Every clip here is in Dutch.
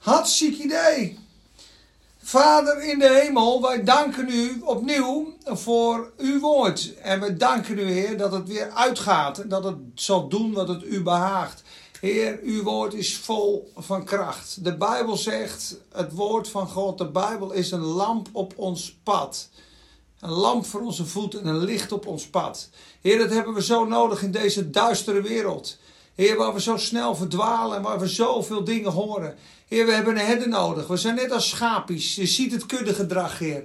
Hartstikke idee. Vader in de hemel, wij danken u opnieuw voor uw woord. En we danken u, Heer, dat het weer uitgaat en dat het zal doen wat het u behaagt. Heer, uw woord is vol van kracht. De Bijbel zegt, het woord van God, de Bijbel is een lamp op ons pad. Een lamp voor onze voeten en een licht op ons pad. Heer, dat hebben we zo nodig in deze duistere wereld. Heer, waar we zo snel verdwalen en waar we zoveel dingen horen. Heer, we hebben een herder nodig. We zijn net als schapies. Je ziet het kuddegedrag, Heer.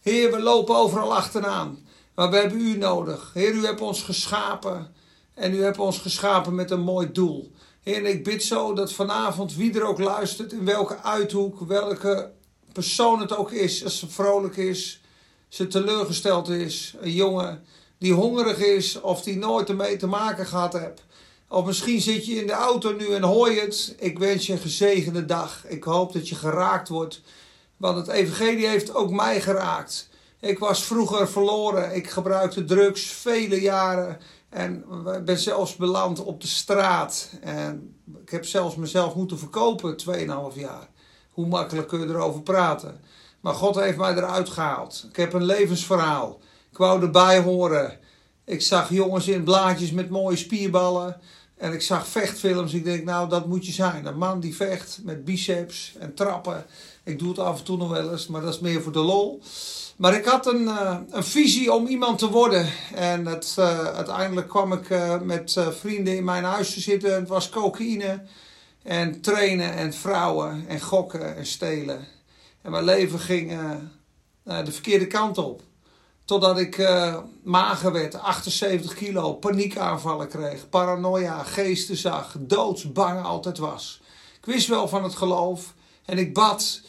Heer, we lopen overal achteraan. Maar we hebben u nodig. Heer, u hebt ons geschapen. En u hebt ons geschapen met een mooi doel. Heer, en ik bid zo dat vanavond wie er ook luistert, in welke uithoek, welke persoon het ook is, als ze vrolijk is, ze teleurgesteld is, een jongen die hongerig is of die nooit ermee te maken gehad heeft. Of misschien zit je in de auto nu en hoor het. Ik wens je een gezegende dag. Ik hoop dat je geraakt wordt. Want het evangelie heeft ook mij geraakt. Ik was vroeger verloren. Ik gebruikte drugs vele jaren. En ben zelfs beland op de straat. En ik heb zelfs mezelf moeten verkopen 2,5 jaar. Hoe makkelijk kun je erover praten? Maar God heeft mij eruit gehaald. Ik heb een levensverhaal. Ik wou erbij horen. Ik zag jongens in blaadjes met mooie spierballen. En ik zag vechtfilms. Ik denk, nou, dat moet je zijn. Een man die vecht met biceps en trappen. Ik doe het af en toe nog wel eens, maar dat is meer voor de lol. Maar ik had een, uh, een visie om iemand te worden. En uh, uiteindelijk kwam ik uh, met vrienden in mijn huis te zitten. Het was cocaïne en trainen en vrouwen en gokken en stelen. En mijn leven ging de verkeerde kant op. Totdat ik uh, mager werd, 78 kilo, paniekaanvallen kreeg, paranoia, geesten zag, doodsbang altijd was. Ik wist wel van het geloof en ik bad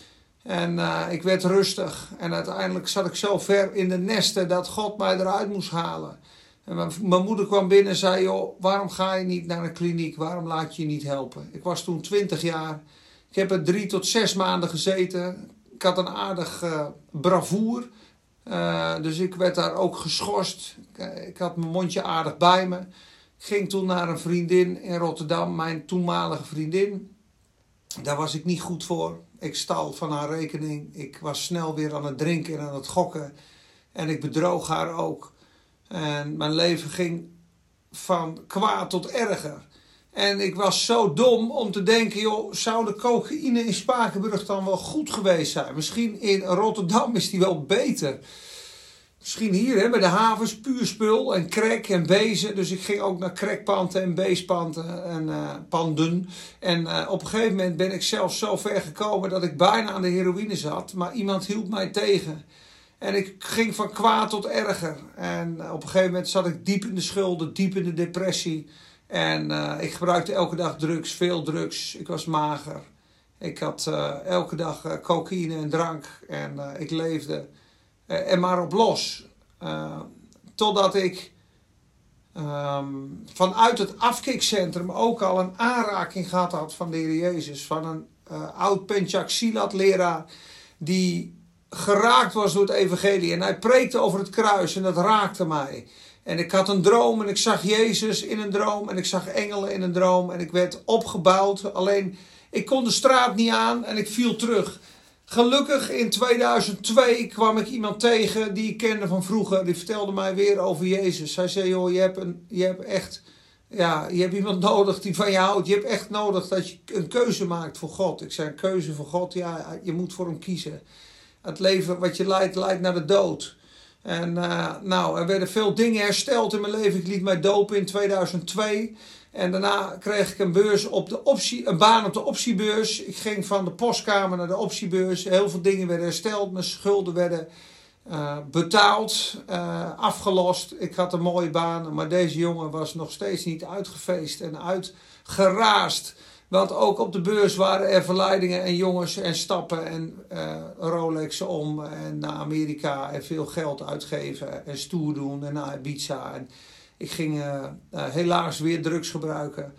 en uh, ik werd rustig. En uiteindelijk zat ik zo ver in de nesten dat God mij eruit moest halen. En mijn, mijn moeder kwam binnen en zei, joh, waarom ga je niet naar een kliniek? Waarom laat je je niet helpen? Ik was toen 20 jaar. Ik heb er drie tot zes maanden gezeten. Ik had een aardig uh, bravoer. Uh, dus ik werd daar ook geschorst. Ik, ik, had mijn mondje aardig bij me. Ik ging toen naar een vriendin in Rotterdam, mijn toenmalige vriendin. Daar was ik niet goed voor. Ik stal van haar rekening. Ik was snel weer aan het drinken en aan het gokken. En ik bedroog haar ook. En mijn leven ging van kwaad tot erger. En ik was zo dom om te denken, joh, zou de cocaïne in Spakenburg dan wel goed geweest zijn? Misschien in Rotterdam is die wel beter. Misschien hier hè, bij de havens, puur spul en crack en bezen. Dus ik ging ook naar crackpanten en beespanten en uh, panden. En uh, op een gegeven moment ben ik zelf zo ver gekomen dat ik bijna aan de heroïne zat. Maar iemand hield mij tegen. En ik ging van kwaad tot erger. En op een gegeven moment zat ik diep in de schulden, diep in de depressie. En uh, ik gebruikte elke dag drugs, veel drugs. Ik was mager. Ik had uh, elke dag uh, cocaïne en drank. En ik leefde er maar op los. totdat ik um, vanuit het afkikcentrum ook al een aanraking gehad had van de Heer Jezus. Van een oud Penchak Silat leraar die geraakt was door het evangelie. En hij preekte over het kruis en dat raakte mij. En ik had een droom en ik zag Jezus in een droom en ik zag engelen in een droom en ik werd opgebouwd. Alleen ik kon de straat niet aan en ik viel terug. Gelukkig in 2002 kwam ik iemand tegen die ik kende van vroeger. Die vertelde mij weer over Jezus. Hij zei: Joh, je hebt, een, je hebt echt. Ja, je hebt iemand nodig die van je houdt. Je hebt echt nodig dat je een keuze maakt voor God. Ik zei: Een keuze voor God? Ja, je moet voor hem kiezen. Het leven wat je leidt, leidt naar de dood. En uh, nou, er werden veel dingen hersteld in mijn leven. Ik liet mij dopen in 2002. En daarna kreeg ik een, beurs op de optie, een baan op de optiebeurs. Ik ging van de postkamer naar de optiebeurs. Heel veel dingen werden hersteld. Mijn schulden werden uh, betaald, uh, afgelost. Ik had een mooie baan. Maar deze jongen was nog steeds niet uitgefeest en uitgeraasd. Want ook op de beurs waren er verleidingen en jongens en stappen en uh, Rolex om en naar Amerika en veel geld uitgeven en stoer doen en naar Ibiza. En ik ging uh, uh, helaas weer drugs gebruiken.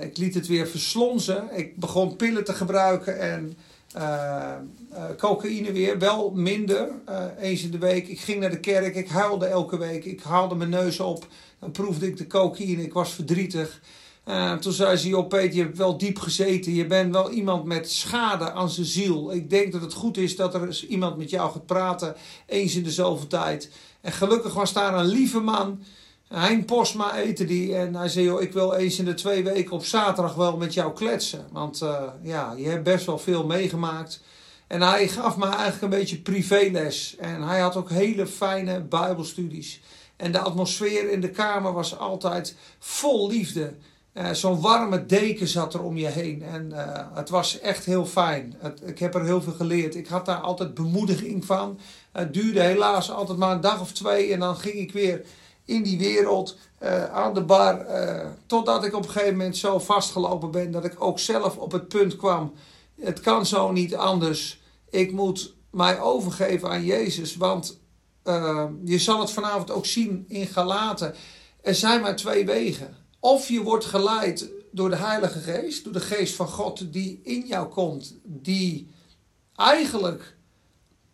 ik liet het weer verslonzen. Ik begon pillen te gebruiken en cocaïne weer. Wel minder, eens in de week. Ik ging naar de kerk, ik huilde elke week. Ik haalde mijn neus op, dan proefde ik de cocaïne. Ik was verdrietig. Uh, toen zei ze, joh Peter, je hebt wel diep gezeten. Je bent wel iemand met schade aan zijn ziel. Ik denk dat het goed is dat er iemand met jou gaat praten. Eens in de zoveel tijd. En gelukkig was daar een lieve man. Hein Posma eten die. En hij zei, joh, ik wil eens in de twee weken op zaterdag wel met jou kletsen. Want uh, ja, je hebt best wel veel meegemaakt. En hij gaf me eigenlijk een beetje privéles. En hij had ook hele fijne bijbelstudies. En de atmosfeer in de kamer was altijd vol liefde. Uh, Zo'n warme deken zat er om je heen. En uh, het was echt heel fijn. Ik heb er heel veel geleerd. Ik had daar altijd bemoediging van. Het duurde helaas altijd maar een dag of twee. En dan ging ik weer in die wereld uh, aan de bar. totdat ik op een gegeven moment zo vastgelopen ben. Dat ik ook zelf op het punt kwam. Het kan zo niet anders. Ik moet mij overgeven aan Jezus. Want je zal het vanavond ook zien in Galaten. Er zijn maar twee wegen. Of je wordt geleid door de Heilige Geest, door de Geest van God die in jou komt, die eigenlijk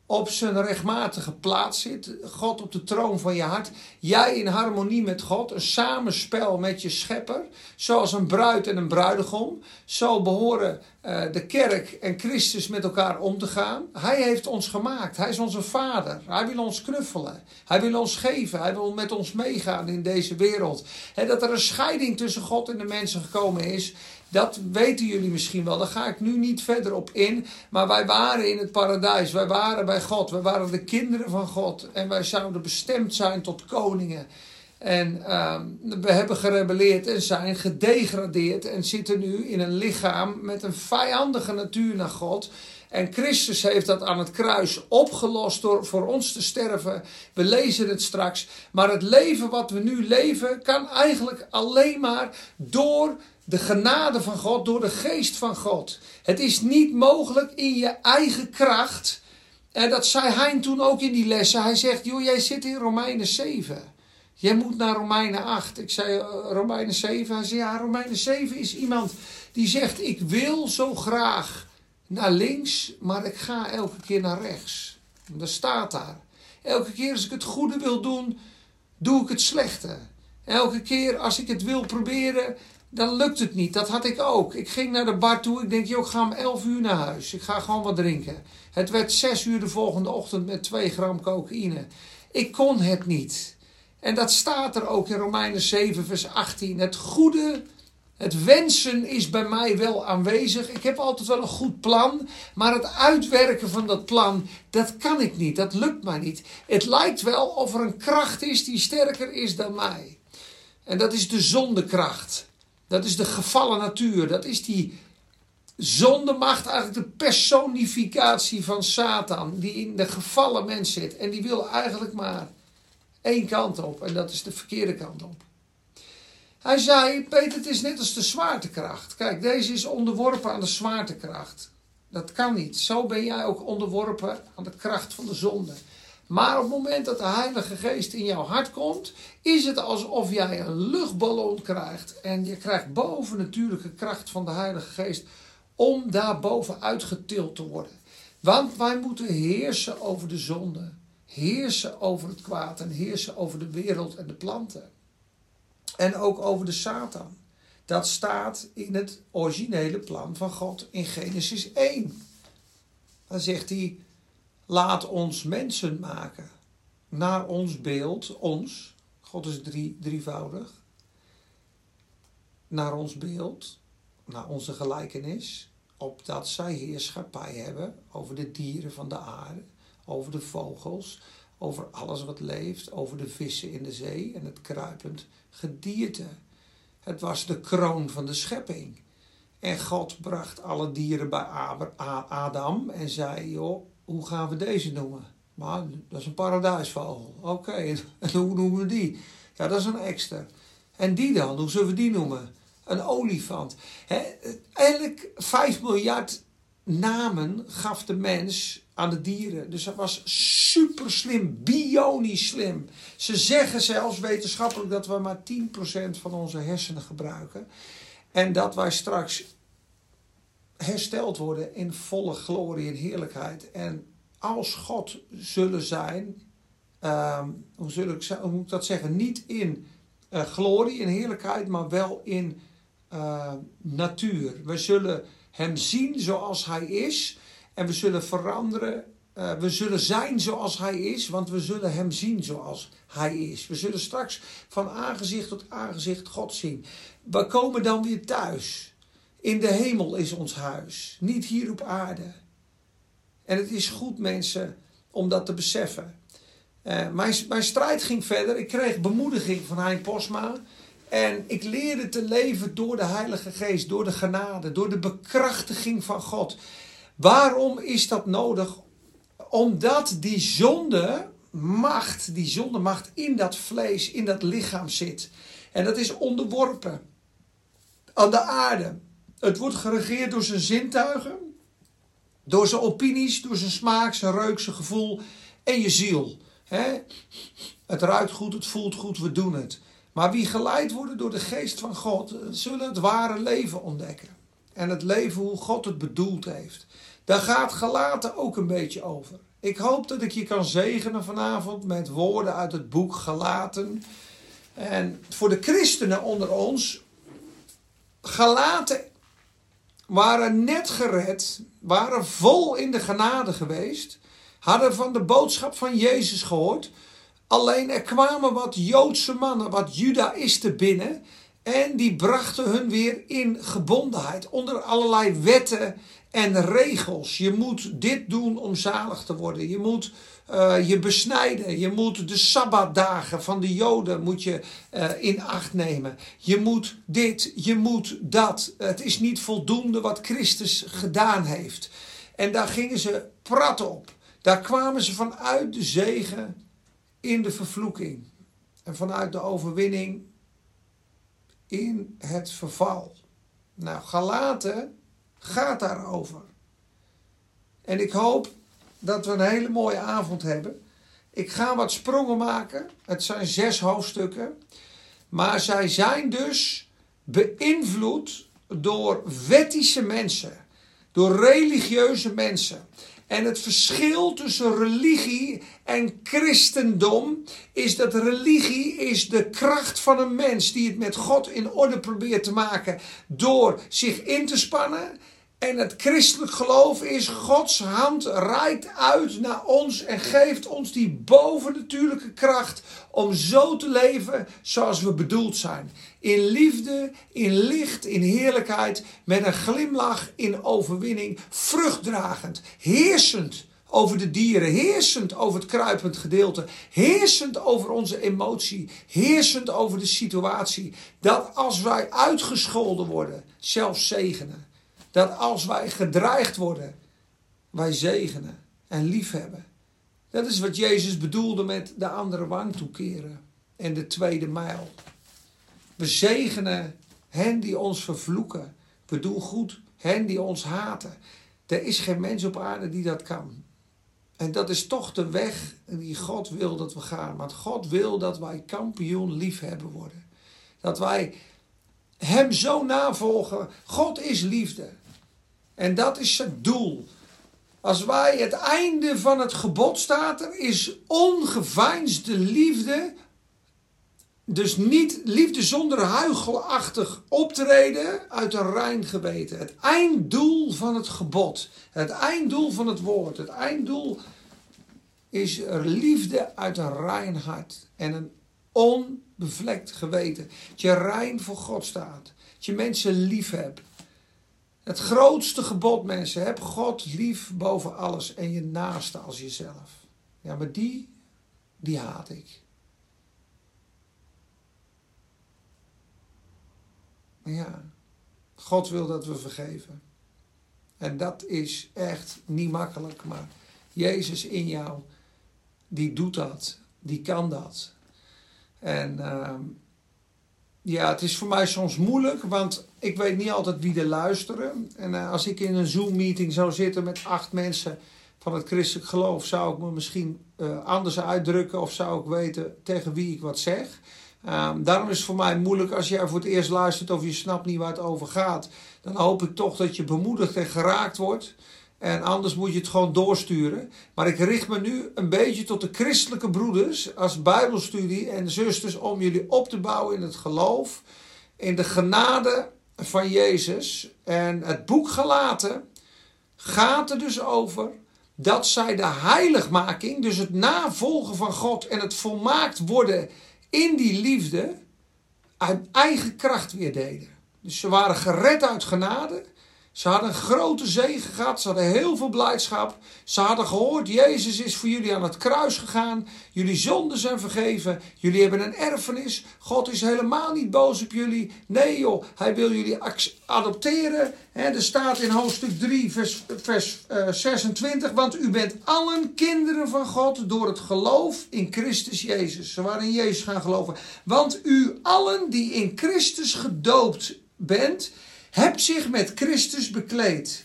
op zijn rechtmatige plaats zit. God op de troon van je hart. Jij in harmonie met God. Een samenspel met je schepper. Zoals een bruid en een bruidegom. Zo behoren uh, de kerk en Christus met elkaar om te gaan. Hij heeft ons gemaakt. Hij is onze vader. Hij wil ons knuffelen. Hij wil ons geven. Hij wil met ons meegaan in deze wereld. En dat er een scheiding tussen God en de mensen gekomen is. Dat weten jullie misschien wel. Daar ga ik nu niet verder op in. Maar wij waren in het paradijs. Wij waren bij God. Wij waren de kinderen van God. En wij zouden bestemd zijn tot koningen. En uh, we hebben gerebelleerd en zijn gedegradeerd. En zitten nu in een lichaam met een vijandige natuur naar God. En Christus heeft dat aan het kruis opgelost door voor ons te sterven. We lezen het straks. Maar het leven wat we nu leven kan eigenlijk alleen maar door de genade van God, door de geest van God. Het is niet mogelijk in je eigen kracht. En dat zei Hein toen ook in die lessen. Hij zegt, joh, jij zit in Romeinen 7. Jij moet naar Romeinen 8. Ik zei uh, Romeinen 7. Hij zei, ja, Romeinen 7 is iemand die zegt, ik wil zo graag naar links, maar ik ga elke keer naar rechts. Dat staat daar. Elke keer als ik het goede wil doen, doe ik het slechte. Elke keer als ik het wil proberen, dan lukt het niet. Dat had ik ook. Ik ging naar de bar toe. Ik denk, joh, ik ga om 11 uur naar huis. Ik ga gewoon wat drinken. Het werd 6 uur de volgende ochtend met 2 gram cocaïne. Ik kon het niet. En dat staat er ook in Romeinen 7, vers 18. Het goede, het wensen is bij mij wel aanwezig. Ik heb altijd wel een goed plan. Maar het uitwerken van dat plan, dat kan ik niet. Dat lukt mij niet. Het lijkt wel of er een kracht is die sterker is dan mij. En dat is de zondekracht. Dat is de gevallen natuur. Dat is die zondemacht, eigenlijk de personificatie van Satan, die in de gevallen mens zit. En die wil eigenlijk maar één kant op, en dat is de verkeerde kant op. Hij zei, Peter, het is net als de zwaartekracht. Kijk, deze is onderworpen aan de zwaartekracht. Dat kan niet. Zo ben jij ook onderworpen aan de kracht van de zonde. Maar op het moment dat de Heilige Geest in jouw hart komt, is het alsof jij een luchtballon krijgt. En je krijgt bovennatuurlijke kracht van de Heilige Geest om daarboven uitgetild te worden. Want wij moeten heersen over de zonde, heersen over het kwaad en heersen over de wereld en de planten. En ook over de Satan. Dat staat in het originele plan van God in Genesis 1. Dan zegt hij Laat ons mensen maken. Naar ons beeld, ons. God is drie, drievoudig. Naar ons beeld, naar onze gelijkenis. Opdat zij heerschappij hebben over de dieren van de aarde. Over de vogels. Over alles wat leeft. Over de vissen in de zee en het kruipend gedierte. Het was de kroon van de schepping. En God bracht alle dieren bij Adam en zei: Joh, hoe gaan we deze noemen? Maar dat is een paradijsvogel. Oké, en hoe noemen we die? Ja, dat is een extra. En die dan, hoe zullen we die noemen? Een olifant. He, eigenlijk 5 miljard namen gaf de mens aan de dieren. Dus dat was super slim, bionisch slim. Ze zeggen zelfs wetenschappelijk dat we maar 10% van onze hersenen gebruiken. En dat wij straks hersteld worden in volle glorie en heerlijkheid. En als God zullen zijn, ehm, hoe, zul ik, hoe moet ik dat zeggen? Niet in uh, glorie en heerlijkheid, maar wel in uh, natuur. We zullen hem zien zoals hij is. En we zullen veranderen. Uh, we zullen zijn zoals hij is, want we zullen hem zien zoals hij is. We zullen straks van aangezicht tot aangezicht God zien. We komen dan weer thuis. In de hemel is ons huis, niet hier op aarde. En het is goed, mensen, om dat te beseffen. Uh, mijn, mijn strijd ging verder. Ik kreeg bemoediging van Hein Posma. En ik leerde te leven door de Heilige Geest, door de genade, door de bekrachtiging van God. Waarom is dat nodig? Omdat die zonde macht, die zonde macht in dat vlees, in dat lichaam zit. En dat is onderworpen aan de aarde. Het wordt geregeerd door zijn zintuigen, door zijn opinies, door zijn smaak, zijn reuk, zijn gevoel en je ziel. Het ruikt goed, het voelt goed, we doen het. Maar wie geleid worden door de geest van God, zullen het ware leven ontdekken. En het leven hoe God het bedoeld heeft. Daar gaat gelaten ook een beetje over. Ik hoop dat ik je kan zegenen vanavond met woorden uit het boek Galaten. En voor de christenen onder ons, Galaten waren net gered, waren vol in de genade geweest, hadden van de boodschap van Jezus gehoord. Alleen er kwamen wat Joodse mannen, wat Judaïsten binnen. En die brachten hun weer in gebondenheid onder allerlei wetten en regels. Je moet dit doen om zalig te worden. Je moet uh, je besnijden. Je moet de sabbatdagen van de Joden moet je, uh, in acht nemen. Je moet dit, je moet dat. Het is niet voldoende wat Christus gedaan heeft. En daar gingen ze prat op. Daar kwamen ze vanuit de zegen in de vervloeking. En vanuit de overwinning in het verval. Nou, Galaten gaat daarover. En ik hoop dat we een hele mooie avond hebben. Ik ga wat sprongen maken. Het zijn zes hoofdstukken. Maar zij zijn dus beïnvloed door wettische mensen, door religieuze mensen. En het verschil tussen religie en christendom is dat religie is de kracht van een mens die het met God in orde probeert te maken door zich in te spannen. En het christelijk geloof is Gods hand reikt uit naar ons en geeft ons die bovennatuurlijke kracht om zo te leven zoals we bedoeld zijn. In liefde, in licht, in heerlijkheid, met een glimlach, in overwinning, vruchtdragend, heersend over de dieren, heersend over het kruipend gedeelte, heersend over onze emotie, heersend over de situatie. Dat als wij uitgescholden worden, zelf zegenen. Dat als wij gedreigd worden, wij zegenen en liefhebben. Dat is wat Jezus bedoelde met de andere wang toekeren en de tweede mijl. We zegenen hen die ons vervloeken. We doen goed hen die ons haten. Er is geen mens op aarde die dat kan. En dat is toch de weg die God wil dat we gaan. Want God wil dat wij kampioen liefhebben worden. Dat wij Hem zo navolgen. God is liefde. En dat is het doel. Als wij het einde van het gebod staat er, is ongeveinsde liefde. Dus niet liefde zonder huichelachtig optreden uit een rein geweten. Het einddoel van het gebod. Het einddoel van het woord. Het einddoel is liefde uit een rein hart. En een onbevlekt geweten. Dat je rein voor God staat. Dat je mensen lief hebt. Het grootste gebod, mensen. Heb God lief boven alles en je naaste als jezelf. Ja, maar die, die haat ik. Ja, God wil dat we vergeven. En dat is echt niet makkelijk, maar Jezus in jou, die doet dat, die kan dat. En uh, ja, het is voor mij soms moeilijk, want ik weet niet altijd wie er luisteren. En uh, als ik in een Zoom-meeting zou zitten met acht mensen van het christelijk geloof, zou ik me misschien uh, anders uitdrukken of zou ik weten tegen wie ik wat zeg. Um, daarom is het voor mij moeilijk als jij voor het eerst luistert of je snapt niet waar het over gaat. Dan hoop ik toch dat je bemoedigd en geraakt wordt. En anders moet je het gewoon doorsturen. Maar ik richt me nu een beetje tot de christelijke broeders als Bijbelstudie en zusters om jullie op te bouwen in het geloof, in de genade van Jezus en het boek gelaten gaat er dus over dat zij de heiligmaking, dus het navolgen van God en het volmaakt worden in die liefde, uit eigen kracht weer deden. Dus ze waren gered uit genade. Ze hadden een grote zegen gehad. Ze hadden heel veel blijdschap. Ze hadden gehoord: Jezus is voor jullie aan het kruis gegaan. Jullie zonden zijn vergeven. Jullie hebben een erfenis. God is helemaal niet boos op jullie. Nee, joh, hij wil jullie adopteren. er staat in hoofdstuk 3, vers, vers 26. Eh, Want u bent allen kinderen van God door het geloof in Christus Jezus. Ze waren in Jezus gaan geloven. Want u allen die in Christus gedoopt bent hebt zich met Christus bekleed.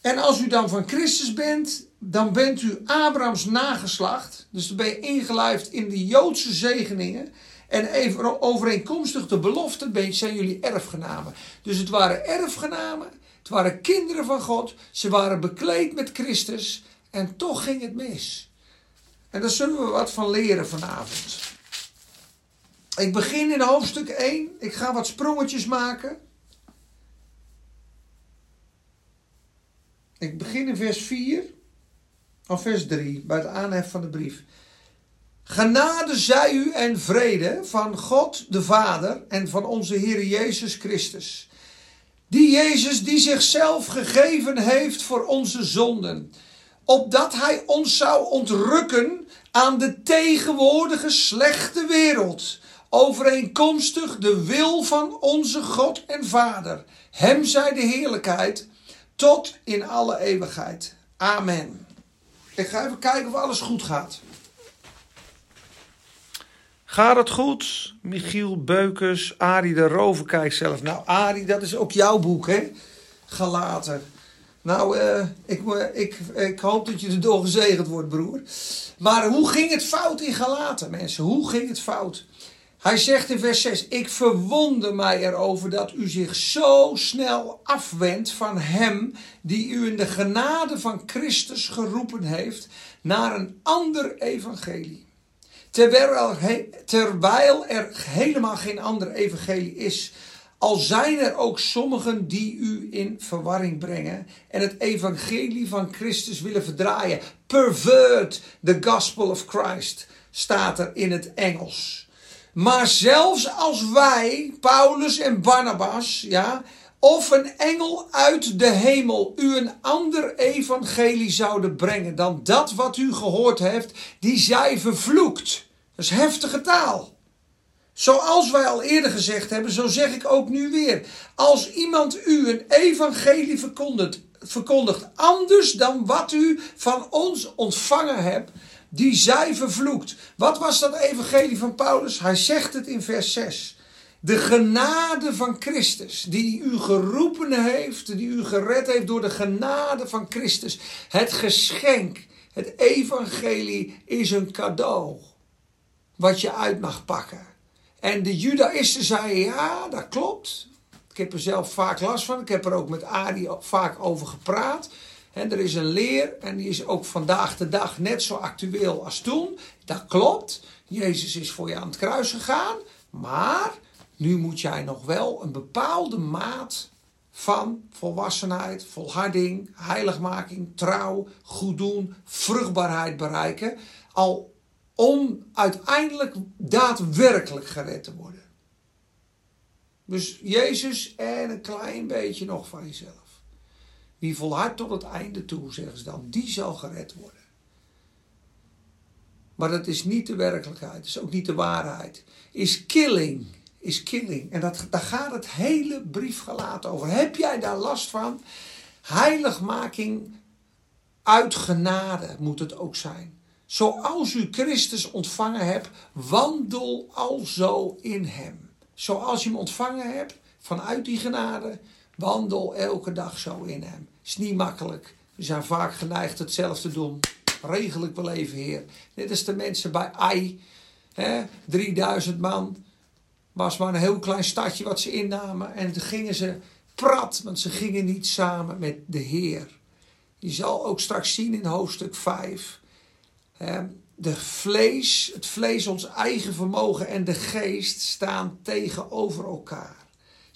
En als u dan van Christus bent, dan bent u Abrahams nageslacht. Dus dan ben je ingelijfd in de Joodse zegeningen. En even overeenkomstig de belofte zijn jullie erfgenamen. Dus het waren erfgenamen, het waren kinderen van God. Ze waren bekleed met Christus. En toch ging het mis. En daar zullen we wat van leren vanavond. Ik begin in hoofdstuk 1. Ik ga wat sprongetjes maken. Ik begin in vers 4, of vers 3, bij het aanhef van de brief. Genade zij u en vrede van God de Vader en van onze Heer Jezus Christus. Die Jezus die zichzelf gegeven heeft voor onze zonden, opdat Hij ons zou ontrukken aan de tegenwoordige slechte wereld, overeenkomstig de wil van onze God en Vader. Hem zij de heerlijkheid tot in alle eeuwigheid. Amen. Ik ga even kijken of alles goed gaat. Gaat het goed? Michiel Beukers, Arie de Rover kijkt zelf. Nou, Arie, dat is ook jouw boek, hè? Gelaten. Nou, uh, ik, ik, ik hoop dat je erdoor gezegend wordt, broer. Maar hoe ging het fout in Galaten, mensen? Hoe ging het fout? Hij zegt in vers 6: Ik verwonder mij erover dat u zich zo snel afwendt van Hem die u in de genade van Christus geroepen heeft naar een ander evangelie. Terwijl er, helemaal geen ander evangelie is, al zijn er ook sommigen die u in verwarring brengen en het evangelie van Christus willen verdraaien. Pervert the gospel of Christ staat er in het Engels. Maar zelfs als wij, Paulus en Barnabas, ja, of een engel uit de hemel u een ander evangelie zouden brengen dan dat wat u gehoord heeft, die zij vervloekt. Dat is heftige taal. Zoals wij al eerder gezegd hebben, zo zeg ik ook nu weer. Als iemand u een evangelie verkondigt, verkondigt anders dan wat u van ons ontvangen hebt, die zij vervloekt. Wat was dat evangelie van Paulus? Hij zegt het in vers 6. De genade van Christus, die u geroepen heeft, die u gered heeft door de genade van Christus. Het geschenk, het evangelie is een cadeau wat je uit mag pakken. En de judaïsten zeiden, ja, dat klopt. Ik heb er zelf vaak last van. Ik heb er ook met Ari vaak over gepraat. En er is een leer en die is ook vandaag de dag net zo actueel als toen. Dat klopt. Jezus is voor je aan het kruis gegaan. Maar nu moet jij nog wel een bepaalde maat van volwassenheid, volharding, heiligmaking, trouw, goed doen, vruchtbaarheid bereiken. Al om uiteindelijk daadwerkelijk gered te worden. Dus Jezus en een klein beetje nog van jezelf. Wie volhardt tot het einde toe, zeggen ze dan, die zal gered worden. Maar dat is niet de werkelijkheid, dat is ook niet de waarheid. Is killing, is killing. En dat, daar gaat het hele brief gelaten over. Heb jij daar last van? Heiligmaking uit genade moet het ook zijn. Zoals u Christus ontvangen hebt, wandel alzo in hem. Zoals je hem ontvangen hebt vanuit die genade, Wandel elke dag zo in hem. Is niet makkelijk. We zijn vaak geneigd hetzelfde te doen. Regel ik wel even, Heer. Net als de mensen bij Ai. Hè, 3000 man. Was maar een heel klein stadje wat ze innamen. En toen gingen ze prat, want ze gingen niet samen met de Heer. Je zal ook straks zien in hoofdstuk 5. Hè, de vlees, het vlees, ons eigen vermogen en de geest staan tegenover elkaar.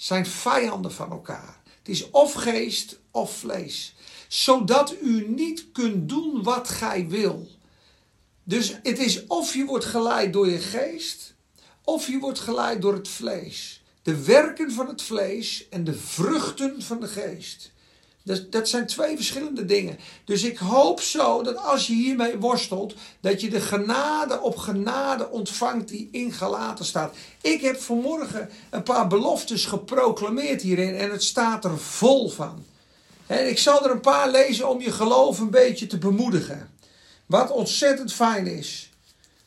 Zijn vijanden van elkaar. Het is of geest of vlees. Zodat u niet kunt doen wat gij wil. Dus het is of je wordt geleid door je geest, of je wordt geleid door het vlees. De werken van het vlees en de vruchten van de geest. Dat, zijn twee verschillende dingen. Dus ik hoop zo dat als je hiermee worstelt, dat je de genade op genade ontvangt die in Galaten staat. Ik heb vanmorgen een paar beloftes geproclameerd hierin en het staat er vol van. En ik zal er een paar lezen om je geloof een beetje te bemoedigen. Wat ontzettend fijn is.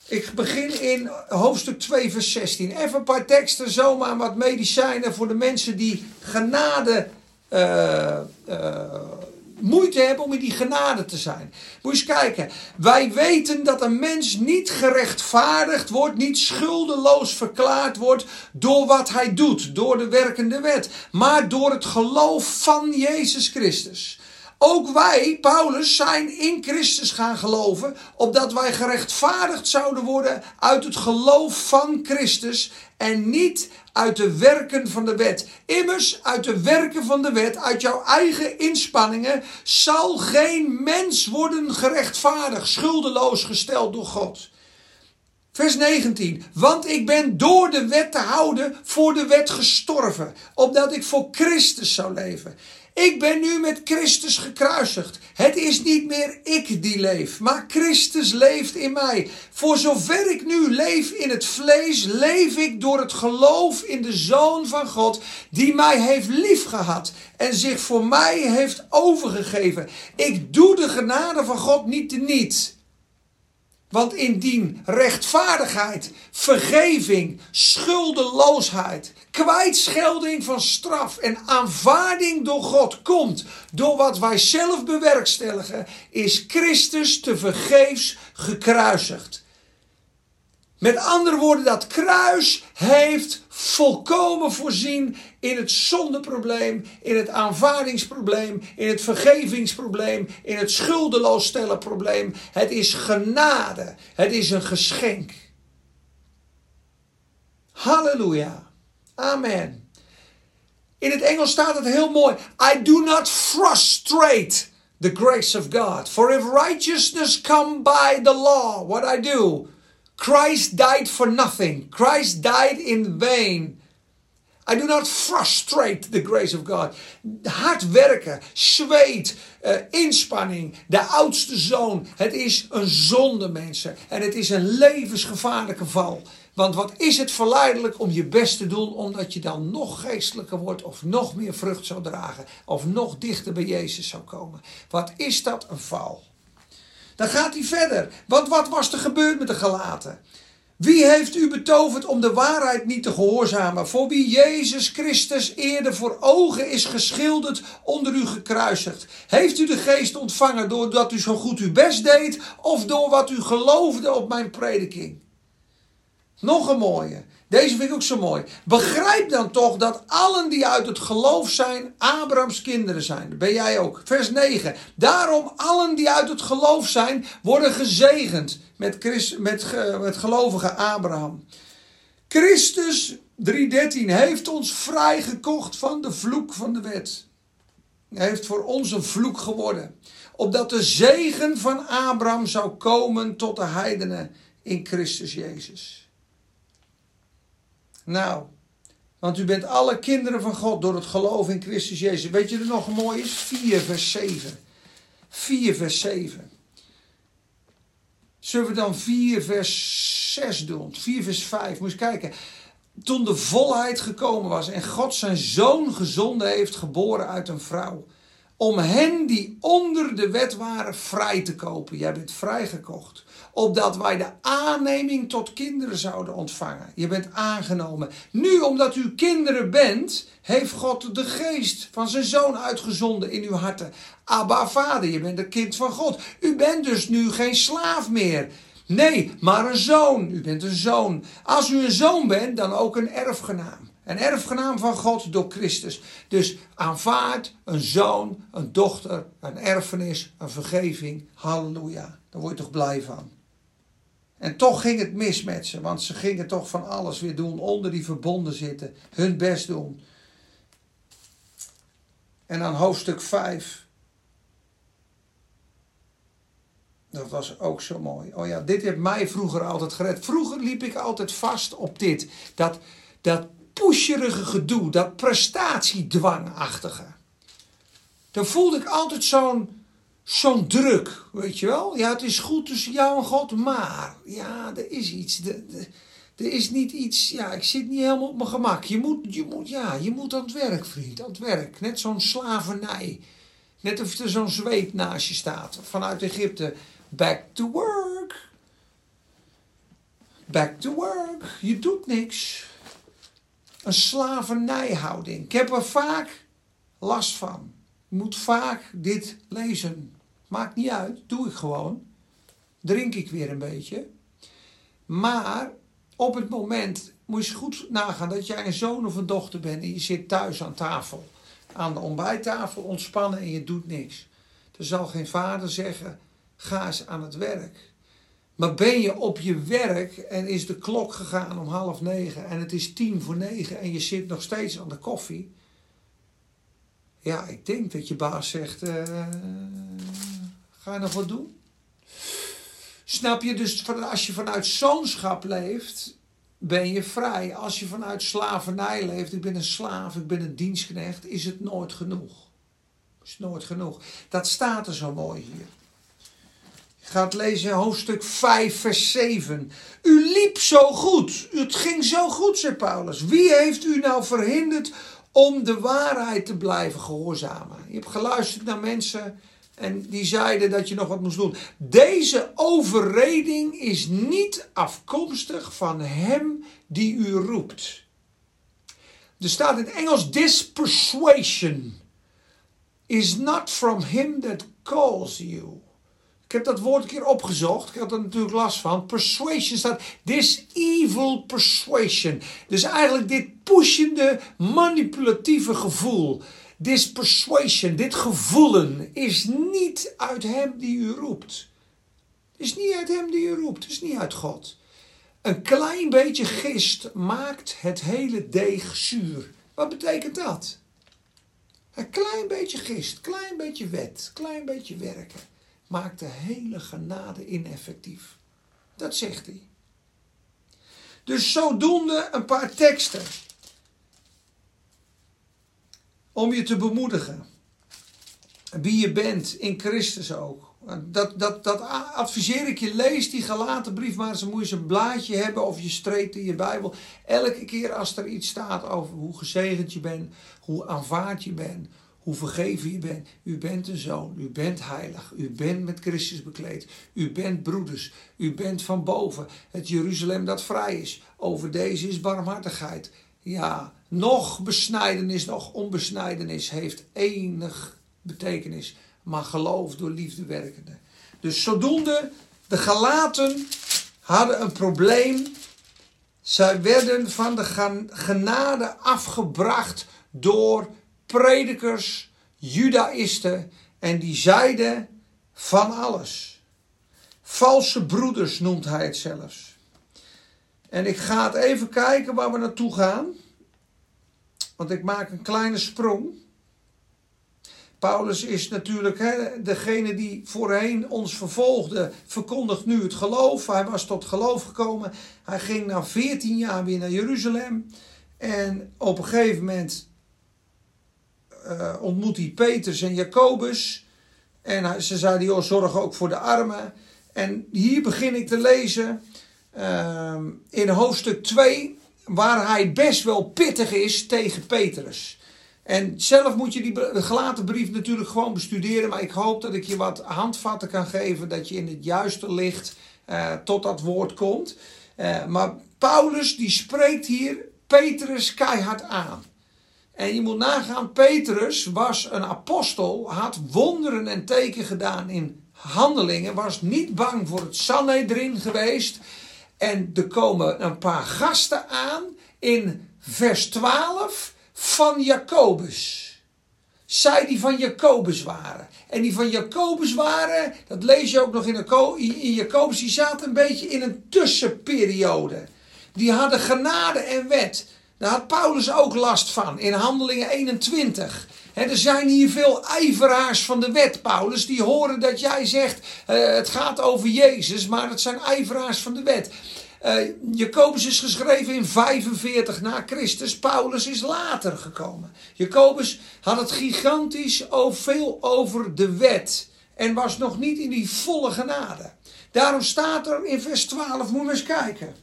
Ik begin in hoofdstuk 2, vers 16. Even een paar teksten, zomaar wat medicijnen voor de mensen die genade uh, moeite hebben om in die genade te zijn. Moet je eens kijken. Wij weten dat een mens niet gerechtvaardigd wordt, niet schuldeloos verklaard wordt door wat hij doet, door de werkende wet, maar door het geloof van Jezus Christus. Ook wij, Paulus, zijn in Christus gaan geloven, opdat wij gerechtvaardigd zouden worden uit het geloof van Christus en niet uit de werken van de wet. Immers, uit de werken van de wet, uit jouw eigen inspanningen, zal geen mens worden gerechtvaardigd, schuldeloos gesteld door God. Vers 19. Want ik ben door de wet te houden voor de wet gestorven, opdat ik voor Christus zou leven. Ik ben nu met Christus gekruisigd. Het is niet meer ik die leef, maar Christus leeft in mij. Voor zover ik nu leef in het vlees, leef ik door het geloof in de Zoon van God, die mij heeft liefgehad en zich voor mij heeft overgegeven. Ik doe de genade van God niet te niet. Want indien rechtvaardigheid, vergeving, schuldeloosheid, kwijtschelding van straf en aanvaarding door God komt door wat wij zelf bewerkstelligen, is Christus te vergeefs gekruisigd. Met andere woorden, dat kruis heeft volkomen voorzien in het zondeprobleem, in het aanvaardingsprobleem, in het vergevingsprobleem, in het schuldeloos stellen probleem. Het is genade. Het is een geschenk. Halleluja. Amen. In het Engels staat het heel mooi. I do not frustrate the grace of God. For if righteousness come by the law, what I do, Christ died for nothing. Christ died in vain. I do not frustrate the grace of God. Hard werken, zweet, uh, inspanning, de oudste zoon. Het is een zonde, mensen. En het is een levensgevaarlijke val. Want wat is het verleidelijk om je best te doen, omdat je dan nog geestelijker wordt, of nog meer vrucht zou dragen, of nog dichter bij Jezus zou komen? Wat is dat een val? Dan gaat hij verder. Want wat was er gebeurd met de gelaten? Wie heeft u betoverd om de waarheid niet te gehoorzamen? Voor wie Jezus Christus eerder voor ogen is geschilderd, onder u gekruisigd? Heeft u de geest ontvangen doordat u zo goed uw best deed, of door wat u geloofde op mijn prediking? Nog een mooie. Deze vind ik ook zo mooi. Begrijp dan toch dat allen die uit het geloof zijn, Abrahams kinderen zijn. Dat ben jij ook. Vers 9. Daarom allen die uit het geloof zijn, worden gezegend met, Christ, met, gelovige Abraham. Christus, 3.13, heeft ons vrijgekocht van de vloek van de wet. Hij heeft voor ons een vloek geworden. Opdat de zegen van Abraham zou komen tot de heidenen in Christus Jezus. Nou, want u bent alle kinderen van God door het geloof in Christus Jezus. Weet je er nog mooi is? 4 vers 7. 4 vers 7. Zullen we dan 4 vers 6 doen? 4 vers 5. Moet kijken. Toen de volheid gekomen was en God zijn zoon gezonden heeft, geboren uit een vrouw. Om hen die onder de wet waren vrij te kopen. Jij bent vrijgekocht opdat wij de aanneming tot kinderen zouden ontvangen. Je bent aangenomen. Nu, omdat u kinderen bent, heeft God de geest van zijn zoon uitgezonden in uw harten. Abba, vader, je bent een kind van God. U bent dus nu geen slaaf meer. Nee, maar een zoon. U bent een zoon. Als u een zoon bent, dan ook een erfgenaam. Een erfgenaam van God door Christus. Dus aanvaard een zoon, een dochter, een erfenis, een vergeving. Halleluja. Daar word je toch blij van. En toch ging het mis met ze, want ze gingen toch van alles weer doen, onder die verbonden zitten, hun best doen. En dan hoofdstuk 5. Dat was ook zo mooi. Oh ja, dit heeft mij vroeger altijd gered. Vroeger liep ik altijd vast op dit. Dat, dat pusherige gedoe, dat prestatiedwangachtige. Dan voelde ik altijd zo'n zo'n druk, weet je wel? Ja, het is goed tussen jou en God, maar ja, er is iets. er is niet iets, ja, ik zit niet helemaal op mijn gemak. Je moet, je moet, ja, je moet aan het werk, vriend, aan het werk. Net zo'n slavernij. Net of er zo'n zweep naast je staat vanuit Egypte. Back to work. Back to work. Je doet niks. Een slavernijhouding. Ik heb er vaak last van. Moet vaak dit lezen. Maakt niet uit, doe ik gewoon. Drink ik weer een beetje. Maar op het moment moet je goed nagaan dat jij een zoon of een dochter bent en je zit thuis aan tafel. Aan de ontbijttafel ontspannen en je doet niks. Er zal geen vader zeggen: ga eens aan het werk. Maar ben je op je werk en is de klok gegaan om half negen en het is tien voor negen en je zit nog steeds aan de koffie? Ja, ik denk dat je baas zegt: uh, ga je nog wat doen? Snap je dus, als je vanuit zoonschap leeft, ben je vrij. Als je vanuit slavernij leeft, ik ben een slaaf, ik ben een dienstknecht, is het nooit genoeg. Is nooit genoeg. Dat staat er zo mooi hier. Je gaat lezen hoofdstuk 5, vers 7. U liep zo goed. Het ging zo goed, zei Paulus. Wie heeft u nou verhinderd om de waarheid te blijven gehoorzamen? Je hebt geluisterd naar mensen en die zeiden dat je nog wat moest doen. Deze overreding is niet afkomstig van hem die u roept. Er staat in het Engels: This persuasion is not from him that calls you. Ik heb dat woord een keer opgezocht. Ik had er natuurlijk last van. Persuasion staat. This evil persuasion. Dus eigenlijk dit pushende, manipulatieve gevoel. This persuasion, dit gevoelen, is niet uit hem die u roept. Is niet uit hem die u roept. Het is niet uit God. Een klein beetje gist maakt het hele deeg zuur. Wat betekent dat? Een klein beetje gist, klein beetje wet, klein beetje werken maakt de hele genade ineffectief. Dat zegt hij. Dus zodoende een paar teksten. Om je te bemoedigen. Wie je bent in Christus ook. Dat, dat, dat adviseer ik je. Lees die gelaten brief maar. Dan moet je een blaadje hebben of je streept in je Bijbel. Elke keer als er iets staat over hoe gezegend je bent. Hoe aanvaard je bent hoe vergeven je bent. U bent een zoon, u bent heilig, u bent met Christus bekleed, u bent broeders, u bent van boven. Het Jeruzalem dat vrij is, over deze is barmhartigheid. Ja, nog besnijdenis, nog onbesnijdenis heeft enig betekenis, maar geloof door liefde werkende. Dus zodoende, de gelaten hadden een probleem. Zij werden van de genade afgebracht door predikers, judaïsten en die zeiden van alles. Valse broeders noemt hij het zelfs. En ik ga het even kijken waar we naartoe gaan. Want ik maak een kleine sprong. Paulus is natuurlijk hè, degene die voorheen ons vervolgde, verkondigt nu het geloof. Hij was tot geloof gekomen. Hij ging na 14 jaar weer naar Jeruzalem. En op een gegeven moment uh, ontmoet hij Petrus en Jacobus. En ze zeiden, joh, zorg ook voor de armen. En hier begin ik te lezen uh, in hoofdstuk 2, waar hij best wel pittig is tegen Petrus. En zelf moet je die gelaten brief natuurlijk gewoon bestuderen. Maar ik hoop dat ik je wat handvatten kan geven. Dat je in het juiste licht uh, tot dat woord komt. Uh, maar Paulus die spreekt hier Petrus keihard aan. En je moet nagaan, Petrus was een apostel, had wonderen en teken gedaan in handelingen, was niet bang voor het Sanhedrin geweest. En er komen een paar gasten aan in vers 12 van Jacobus. Zij die van Jacobus waren. En die van Jacobus waren, dat lees je ook nog in, in Jacobus, die zaten een beetje in een tussenperiode. Die hadden genade en wet. Daar had Paulus ook last van in Handelingen 21. er zijn hier veel ijveraars van de wet, Paulus, die horen dat jij zegt: uh, het gaat over Jezus, maar het zijn ijveraars van de wet. Uh, Jacobus is geschreven in 45 na Christus. Paulus is later gekomen. Jacobus had het gigantisch veel over de wet. En was nog niet in die volle genade. Daarom staat er in vers 12, moet je eens kijken.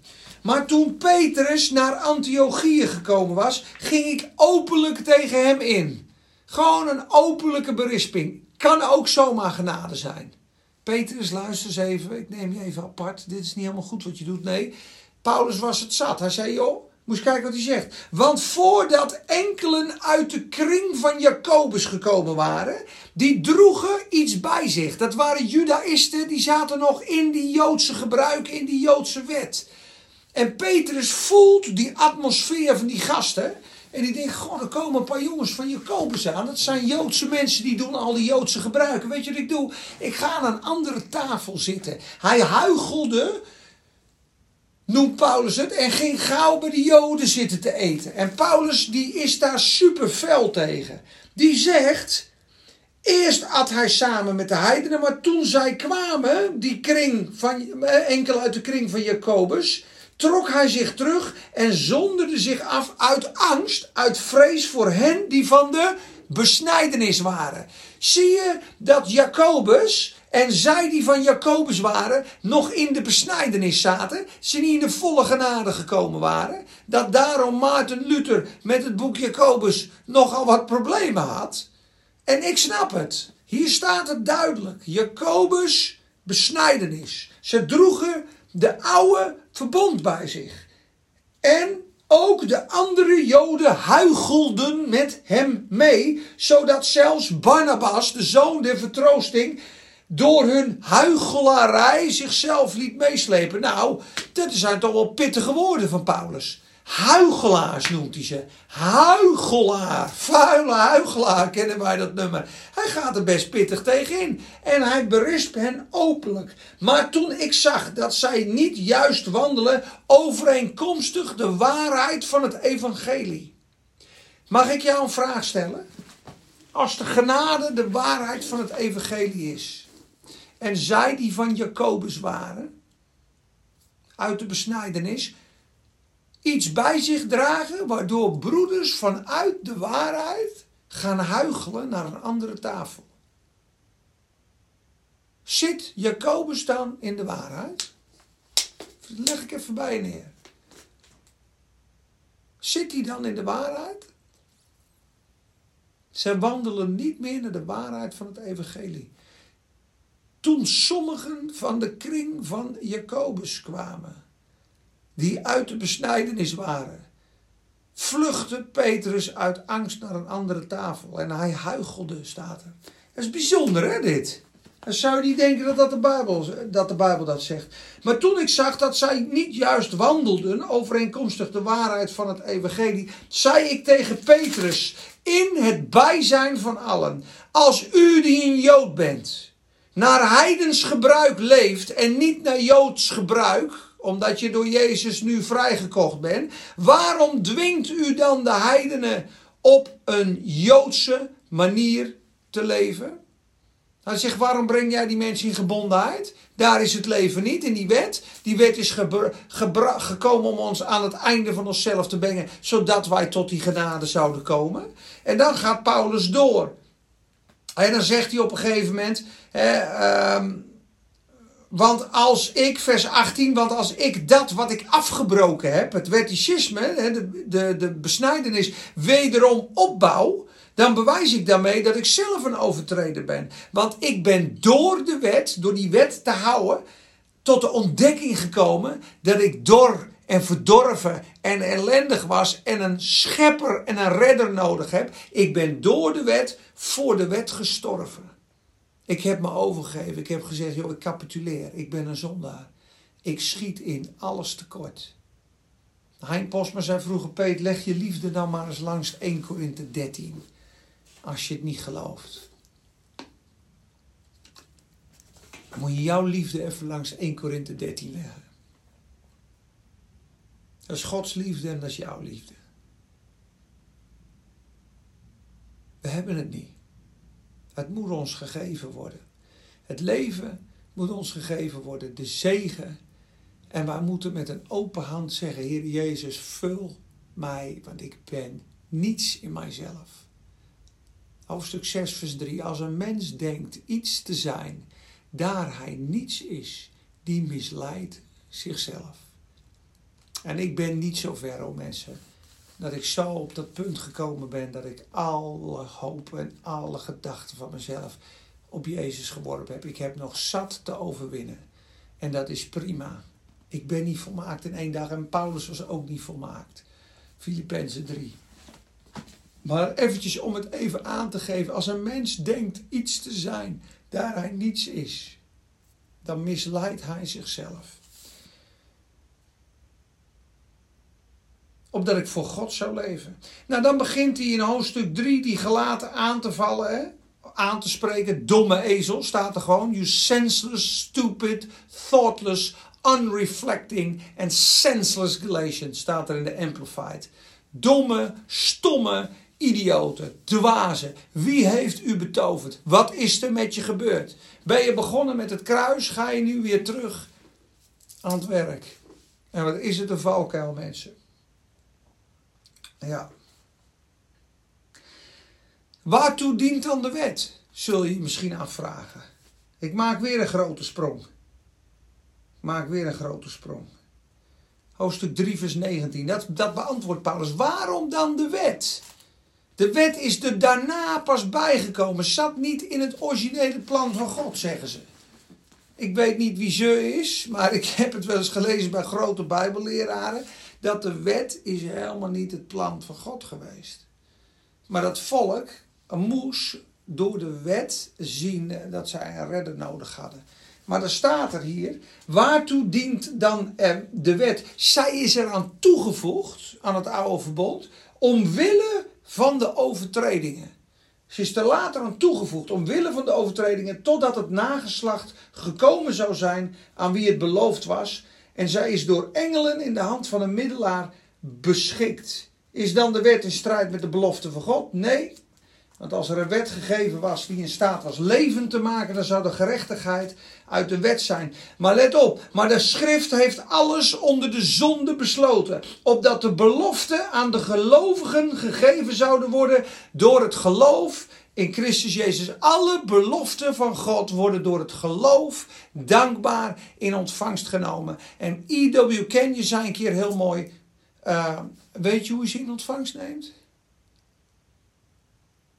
Maar toen Petrus naar Antiochië gekomen was, ging ik openlijk tegen hem in. Gewoon een openlijke berisping. Kan ook zomaar genade zijn. Petrus, luister eens even. Ik neem je even apart. Dit is niet helemaal goed wat je doet. Nee, Paulus was het zat. Hij zei, joh, moest kijken wat hij zegt. Want voordat enkelen uit de kring van Jacobus gekomen waren, die droegen iets bij zich. Dat waren judaïsten, die zaten nog in die Joodse gebruiken, in die Joodse wet. En Petrus voelt die atmosfeer van die gasten. En die denkt, goh, er komen een paar jongens van Jacobus aan. Dat zijn Joodse mensen die doen al die Joodse gebruiken. Weet je wat ik doe? Ik ga aan een andere tafel zitten. Hij huigelde, noemt Paulus het, en ging gauw bij de Joden zitten te eten. En Paulus die is daar super fel tegen. Die zegt, eerst at hij samen met de heidenen, maar toen zij kwamen, die kring van, eh, enkel uit de kring van Jacobus trok hij zich terug en zonderde zich af uit angst, uit vrees voor hen die van de besnijdenis waren. Zie je dat Jacobus en zij die van Jacobus waren, nog in de besnijdenis zaten, ze niet in de volle genade gekomen waren, dat daarom Maarten Luther met het boek Jacobus nogal wat problemen had. En ik snap het. Hier staat het duidelijk. Jacobus besnijdenis. Ze droegen de oude verbond bij zich. En ook de andere Joden huichelden met hem mee, zodat zelfs Barnabas, de zoon der vertroosting, door hun huichelarij zichzelf liet meeslepen. Nou, dat zijn toch wel pittige woorden van Paulus. Huigelaars noemt hij ze. Huigelaar. Vuile huigelaar kennen wij dat nummer. Hij gaat er best pittig tegenin. En hij berispt hen openlijk. Maar toen ik zag dat zij niet juist wandelen overeenkomstig de waarheid van het evangelie. Mag ik jou een vraag stellen? Als de genade de waarheid van het evangelie is. En zij die van Jacobus waren. Uit de besnijdenis iets bij zich dragen waardoor broeders vanuit de waarheid gaan huigelen naar een andere tafel. Zit Jacobus dan in de waarheid? Dat leg ik even bij neer. Zit hij dan in de waarheid? Zij wandelen niet meer naar de waarheid van het evangelie. Toen sommigen van de kring van Jacobus kwamen die uit de besnijdenis waren, vluchtte Petrus uit angst naar een andere tafel. En hij huichelde, staat er. Dat is bijzonder, hè, dit? Dan zou je niet denken dat, dat, de dat de Bijbel dat zegt. Maar toen ik zag dat zij niet juist wandelden overeenkomstig de waarheid van het evangelie, zei ik tegen Petrus in het bijzijn van allen, als u die een Jood bent, naar heidens gebruik leeft en niet naar Joods gebruik, omdat je door Jezus nu vrijgekocht bent. Waarom dwingt u dan de heidenen op een Joodse manier te leven? Hij zegt, waarom breng jij die mensen in gebondenheid? Daar is het leven niet, in die wet. Die wet is gekomen om ons aan het einde van onszelf te brengen, zodat wij tot die genade zouden komen. En dan gaat Paulus door. En dan zegt hij op een gegeven moment, hè, ehm, want als ik, vers 18, want als ik dat wat ik afgebroken heb, het wetticisme, de, de, de besnijdenis, wederom opbouw, dan bewijs ik daarmee dat ik zelf een overtreder ben. Want ik ben door de wet, door die wet te houden, tot de ontdekking gekomen dat ik dor en verdorven en ellendig was en een schepper en een redder nodig heb. Ik ben door de wet voor de wet gestorven. Ik heb me overgegeven. Ik heb gezegd, joh, ik capituleer. Ik ben een zondaar. Ik schiet in alles tekort. Hein Posma zei vroeger, Peet, leg je liefde dan maar eens langs 1 Korinthe 13. Als je het niet gelooft. Dan moet je jouw liefde even langs 1 Korinthe 13 leggen. Dat is Gods liefde en dat is jouw liefde. We hebben het niet. Het moet ons gegeven worden. Het leven moet ons gegeven worden, de zegen. En wij moeten met een open hand zeggen: Heer Jezus, vul mij, want ik ben niets in mijzelf. Hoofdstuk 6, vers 3. Als een mens denkt iets te zijn, daar hij niets is, die misleidt zichzelf. En ik ben niet zo ver, oh mensen, dat ik zo op dat punt gekomen ben dat ik alle hoop en alle gedachten van mezelf op Jezus geworpen heb. Ik heb nog zat te overwinnen. En dat is prima. Ik ben niet volmaakt in één dag en Paulus was ook niet volmaakt. Filippenzen 3. Maar eventjes om het even aan te geven. Als een mens denkt iets te zijn, daar hij niets is, dan misleidt hij zichzelf. Opdat ik voor God zou leven. Nou, dan begint hij in hoofdstuk 3 die gelaten aan te vallen, hè? aan te spreken. Domme ezel staat er gewoon. You senseless, stupid, thoughtless, unreflecting and senseless Galatians staat er in de Amplified. Domme, stomme, idioten, dwazen. Wie heeft u betoverd? Wat is er met je gebeurd? Ben je begonnen met het kruis? Ga je nu weer terug aan het werk? En wat is het een valkuil, mensen? Ja. Waartoe dient dan de wet? Zul je je misschien afvragen. Ik maak weer een grote sprong. Maak weer een grote sprong. Hoofdstuk 3, vers 19. Dat, dat beantwoordt Paulus. Waarom dan de wet? De wet is er daarna pas bijgekomen. Zat niet in het originele plan van God, zeggen ze. Ik weet niet wie ze is, maar ik heb het wel eens gelezen bij grote Bijbelleraren. Dat de wet is helemaal niet het plan van God geweest. Maar dat volk moest door de wet zien dat zij een redder nodig hadden. Maar er staat er hier, waartoe dient dan de wet? Zij is eraan toegevoegd, aan het oude verbond, omwille van de overtredingen. Ze is er later aan toegevoegd, omwille van de overtredingen, totdat het nageslacht gekomen zou zijn aan wie het beloofd was. En zij is door engelen in de hand van een middelaar beschikt. Is dan de wet in strijd met de belofte van God? Nee, want als er een wet gegeven was die in staat was leven te maken, dan zou de gerechtigheid uit de wet zijn. Maar let op, maar de schrift heeft alles onder de zonde besloten. Opdat de belofte aan de gelovigen gegeven zouden worden door het geloof in Christus Jezus. Alle beloften van God worden door het geloof dankbaar in ontvangst genomen. En E.W. Kenyon zei een keer heel mooi, uh, weet je hoe je ze in ontvangst neemt?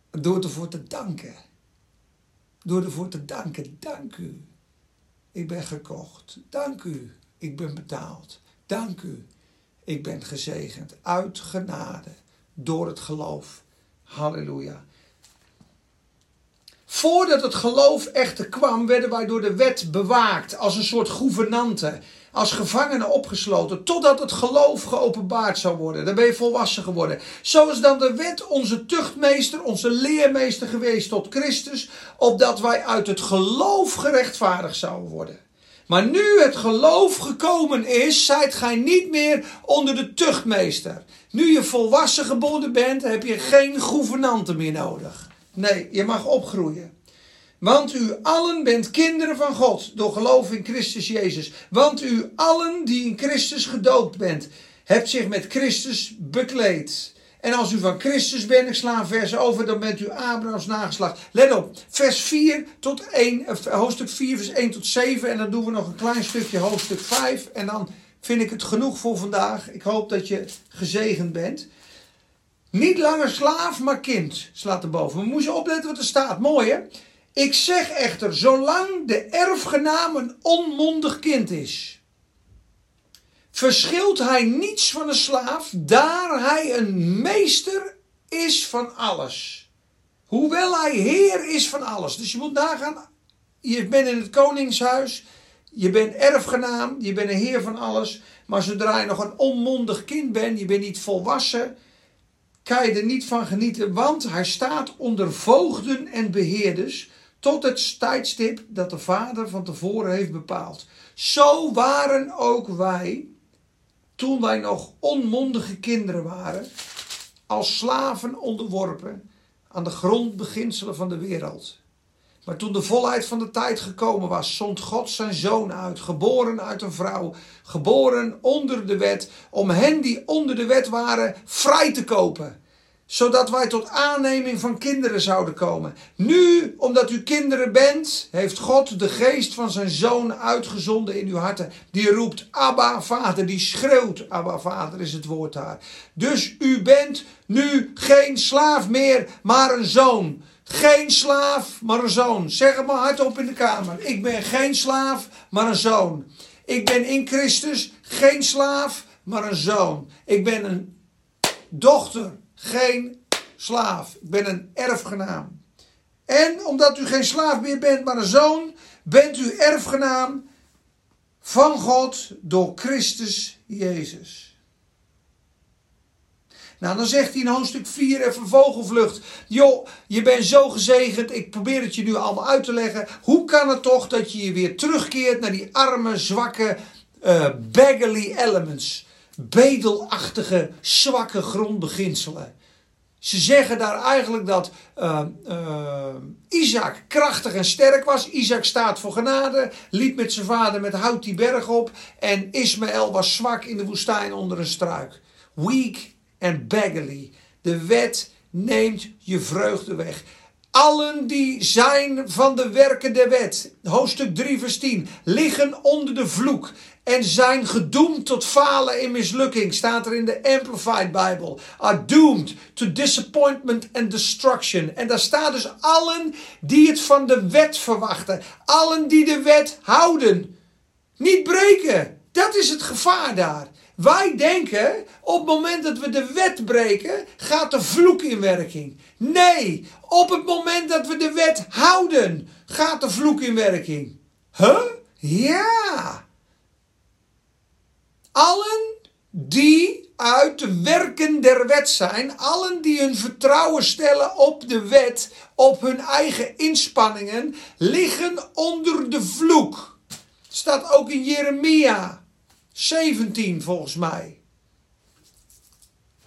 Door ervoor te danken. Door ervoor te danken. Dank u. Ik ben gekocht. Dank u. Ik ben betaald. Dank u. Ik ben gezegend. Uit genade. Door het geloof. Halleluja. Voordat het geloof echter kwam, werden wij door de wet bewaakt als een soort gouvernante als gevangene opgesloten totdat het geloof geopenbaard zou worden. Dan ben je volwassen geworden. Zo is dan de wet onze tuchtmeester, onze leermeester geweest tot Christus, opdat wij uit het geloof gerechtvaardigd zouden worden. Maar nu het geloof gekomen is, zijt gij niet meer onder de tuchtmeester. Nu je volwassen geboren bent, heb je geen gouvernante meer nodig. Nee, je mag opgroeien. Want u allen bent kinderen van God door geloof in Christus Jezus. Want u allen die in Christus gedoopt bent, hebt zich met Christus bekleed. En als u van Christus bent, ik sla vers over, dan bent u Abrahams nageslacht. Let op, vers 4 tot 1, hoofdstuk 4, vers 1 tot 7. En dan doen we nog een klein stukje hoofdstuk 5. En dan vind ik het genoeg voor vandaag. Ik hoop dat je gezegend bent. Niet langer slaaf, maar kind, slaat erboven. We moeten opletten wat er staat. Mooi hè? Ik zeg echter, zolang de erfgenaam een onmondig kind is, verschilt hij niets van een slaaf, daar hij een meester is van alles. Hoewel hij heer is van alles. Dus je moet nagaan, je bent in het koningshuis, je bent erfgenaam, je bent een heer van alles. Maar zodra je nog een onmondig kind bent, je bent niet volwassen, kan er niet van genieten. Want hij staat onder voogden en beheerders tot het tijdstip dat de Vader van tevoren heeft bepaald. Zo waren ook wij, toen wij nog onmondige kinderen waren, als slaven onderworpen aan de grondbeginselen van de wereld. Maar toen de volheid van de tijd gekomen was, zond God zijn zoon uit, geboren uit een vrouw, geboren onder de wet, om hen die onder de wet waren vrij te kopen zodat wij tot aanneming van kinderen zouden komen. Nu, omdat u kinderen bent, heeft God de geest van zijn zoon uitgezonden in uw harten. Die roept Abba Vader, die schreeuwt Abba Vader is het woord daar. Dus u bent nu geen slaaf meer, maar een zoon. Geen slaaf, maar een zoon. Zeg het maar hardop in de kamer. Ik ben geen slaaf, maar een zoon. Ik ben in Christus geen slaaf, maar een zoon. Ik ben een dochter geen slaaf. Ik ben een erfgenaam. En omdat u geen slaaf meer bent, maar een zoon, bent u erfgenaam van God door Christus Jezus. Nou, dan zegt hij in hoofdstuk 4 even vogelvlucht. Joh, je bent zo gezegend. Ik probeer het je nu allemaal uit te leggen. Hoe kan het toch dat je je weer terugkeert naar die arme, zwakke, uh, beggarly elements? bedelachtige, zwakke grondbeginselen. Ze zeggen daar eigenlijk dat uh, Isaac krachtig en sterk was. Isaac staat voor genade, liep met zijn vader met hout die berg op. En Ismaël was zwak in de woestijn onder een struik. Weak and beggarly. De wet neemt je vreugde weg. Allen die zijn van de werken der wet, hoofdstuk 3 vers 10, liggen onder de vloek en zijn gedoemd tot falen in mislukking, staat er in de Amplified Bible. Are doomed to disappointment and destruction. En daar staat dus allen die het van de wet verwachten, allen die de wet houden. Niet breken, dat is het gevaar daar. Wij denken, op het moment dat we de wet breken, gaat de vloek in werking. Nee, op het moment dat we de wet houden, gaat de vloek in werking. Huh? Ja. Allen die uit de werken der wet zijn, allen die hun vertrouwen stellen op de wet, op hun eigen inspanningen, liggen onder de vloek. Staat ook in Jeremia 17 volgens mij.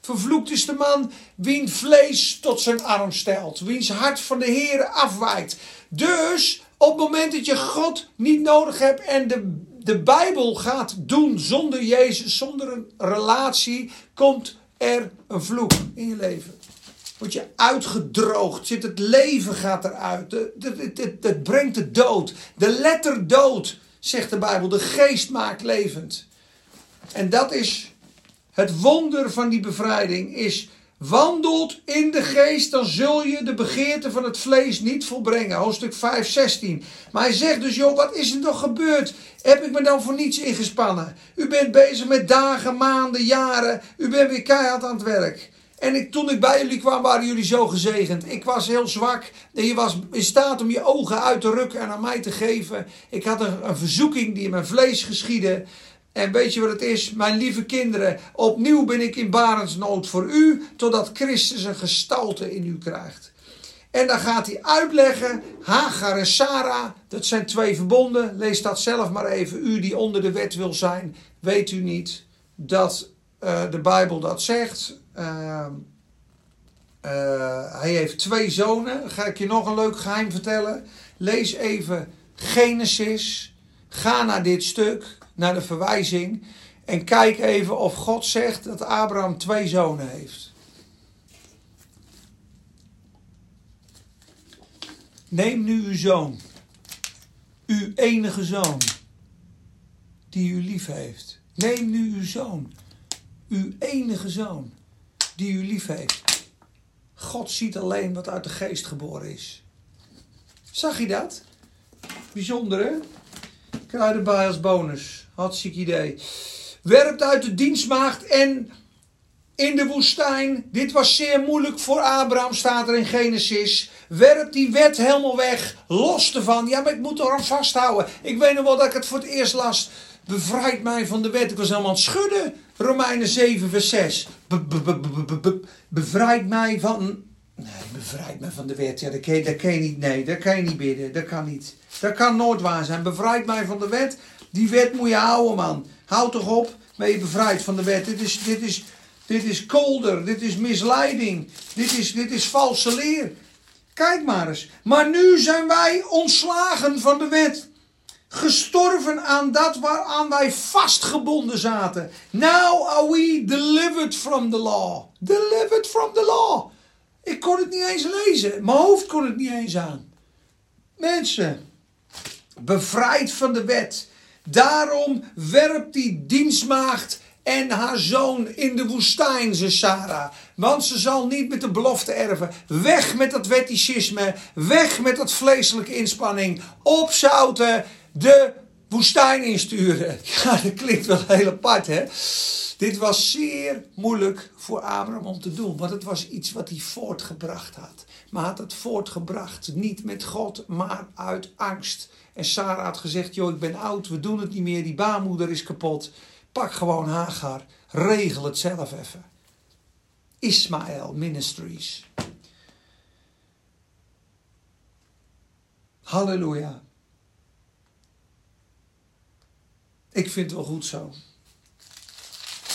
Vervloekt is de man wiens vlees tot zijn arm stelt, wiens hart van de Heer afwijkt. Dus op het moment dat je God niet nodig hebt en de, de Bijbel gaat doen zonder Jezus, zonder een relatie, komt er een vloek in je leven. Word je uitgedroogd, zit het leven gaat eruit. Het brengt de dood. De letter dood, zegt de Bijbel. De geest maakt levend. En dat is het wonder van die bevrijding is wandelt in de geest, dan zul je de begeerte van het vlees niet volbrengen. Hoofdstuk 5, 16. Maar hij zegt dus, joh, wat is er toch gebeurd? Heb ik me dan voor niets ingespannen? U bent bezig met dagen, maanden, jaren. U bent weer keihard aan het werk. En ik, toen ik bij jullie kwam, waren jullie zo gezegend. Ik was heel zwak. En je was in staat om je ogen uit te rukken en aan mij te geven. Ik had een, een verzoeking die in mijn vlees geschiedde. En weet je wat het is? Mijn lieve kinderen, opnieuw ben ik in barensnood voor u, totdat Christus een gestalte in u krijgt. En dan gaat hij uitleggen, Hagar en Sarah, dat zijn twee verbonden. Lees dat zelf maar even. U die onder de wet wil zijn, weet u niet dat uh, de Bijbel dat zegt. Uh, uh, hij heeft twee zonen. Ga ik je nog een leuk geheim vertellen. Lees even Genesis. Ga naar dit stuk naar de verwijzing. En kijk even of God zegt dat Abraham twee zonen heeft. Neem nu uw zoon, uw enige zoon, die u lief heeft. Neem nu uw zoon, uw enige zoon, die u lief heeft. God ziet alleen wat uit de geest geboren is. Zag je dat? Bijzonder hè? Kruiden bij als bonus. Hartstikke idee. Werpt uit de dienstmaagd en in de woestijn. Dit was zeer moeilijk voor Abraham, staat er in Genesis. Werpt die wet helemaal weg. Los ervan. Ja, maar ik moet er aan vasthouden. Ik weet nog wel dat ik het voor het eerst las. Bevrijd mij van de wet. Ik was helemaal aan het schudden. Romeinen 7, vers 6. Bevrijd mij van. Nee, bevrijd mij van de wet. Ja, dat kan, dat kan je niet. Nee, dat kan je niet bidden. Dat kan niet. Dat kan nooit waar zijn. Bevrijd mij van de wet. Die wet moet je houden, man. Houd toch op. Ben je bevrijd van de wet. Dit is, dit is, Dit is kolder, dit is misleiding, dit is, dit is valse leer. Kijk maar eens. Maar nu zijn wij ontslagen van de wet. Gestorven aan dat waaraan wij vastgebonden zaten. Now are we delivered from the law. Delivered from the law. Ik kon het niet eens lezen. Mijn hoofd kon het niet eens aan. Mensen, bevrijd van de wet. Daarom werpt die dienstmaagd en haar zoon in de woestijn, ze Sarah. Want ze zal niet met de belofte erven. Weg met dat wetticisme. Weg met dat vleeselijke inspanning. Opzouten, de woestijn insturen. Ja, dat klinkt wel heel apart, hè? Dit was zeer moeilijk voor Abraham om te doen, want het was iets wat hij voortgebracht had. Maar had het voortgebracht niet met God, maar uit angst. En Sarah had gezegd: Joh, ik ben oud, we doen het niet meer, die baarmoeder is kapot. Pak gewoon Hagar, regel het zelf even. Ismael Ministries. Halleluja. Ik vind het wel goed zo.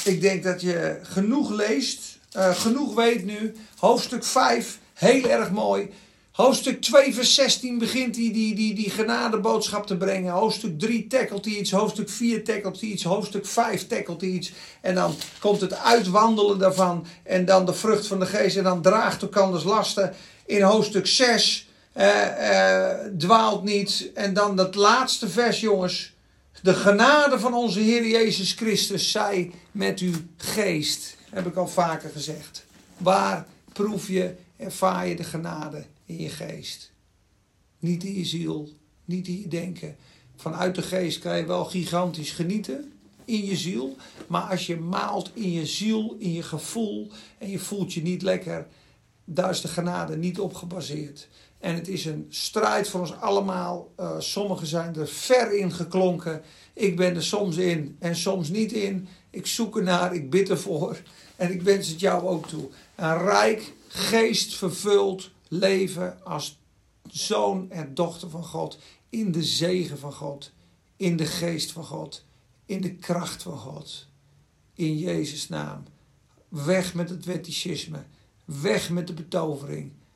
Ik denk dat je genoeg leest, uh, genoeg weet nu. Hoofdstuk 5, heel erg mooi. Hoofdstuk 2, vers 16 begint hij die, die, die genadeboodschap te brengen. Hoofdstuk 3 tackelt hij iets. Hoofdstuk 4 tackelt hij iets. Hoofdstuk 5 tackelt hij iets. En dan komt het uitwandelen daarvan. En dan de vrucht van de geest. En dan draagt elkanders lasten. In hoofdstuk 6 uh, uh, dwaalt niet. En dan dat laatste vers, jongens. De genade van onze Heer Jezus Christus zij met uw geest. Heb ik al vaker gezegd. Waar proef je, ervaar je de genade in je geest? Niet in je ziel, niet in je denken. Vanuit de geest kan je wel gigantisch genieten in je ziel. Maar als je maalt in je ziel, in je gevoel en je voelt je niet lekker, daar is de genade niet op gebaseerd. En het is een strijd voor ons allemaal. Uh, sommigen zijn er ver in geklonken. Ik ben er soms in en soms niet in. Ik zoek ernaar, ik bid ervoor. En ik wens het jou ook toe. Een rijk, geestvervuld leven als zoon en dochter van God. In de zegen van God. In de geest van God. In de kracht van God. In Jezus' naam. Weg met het wetticisme. Weg met de betovering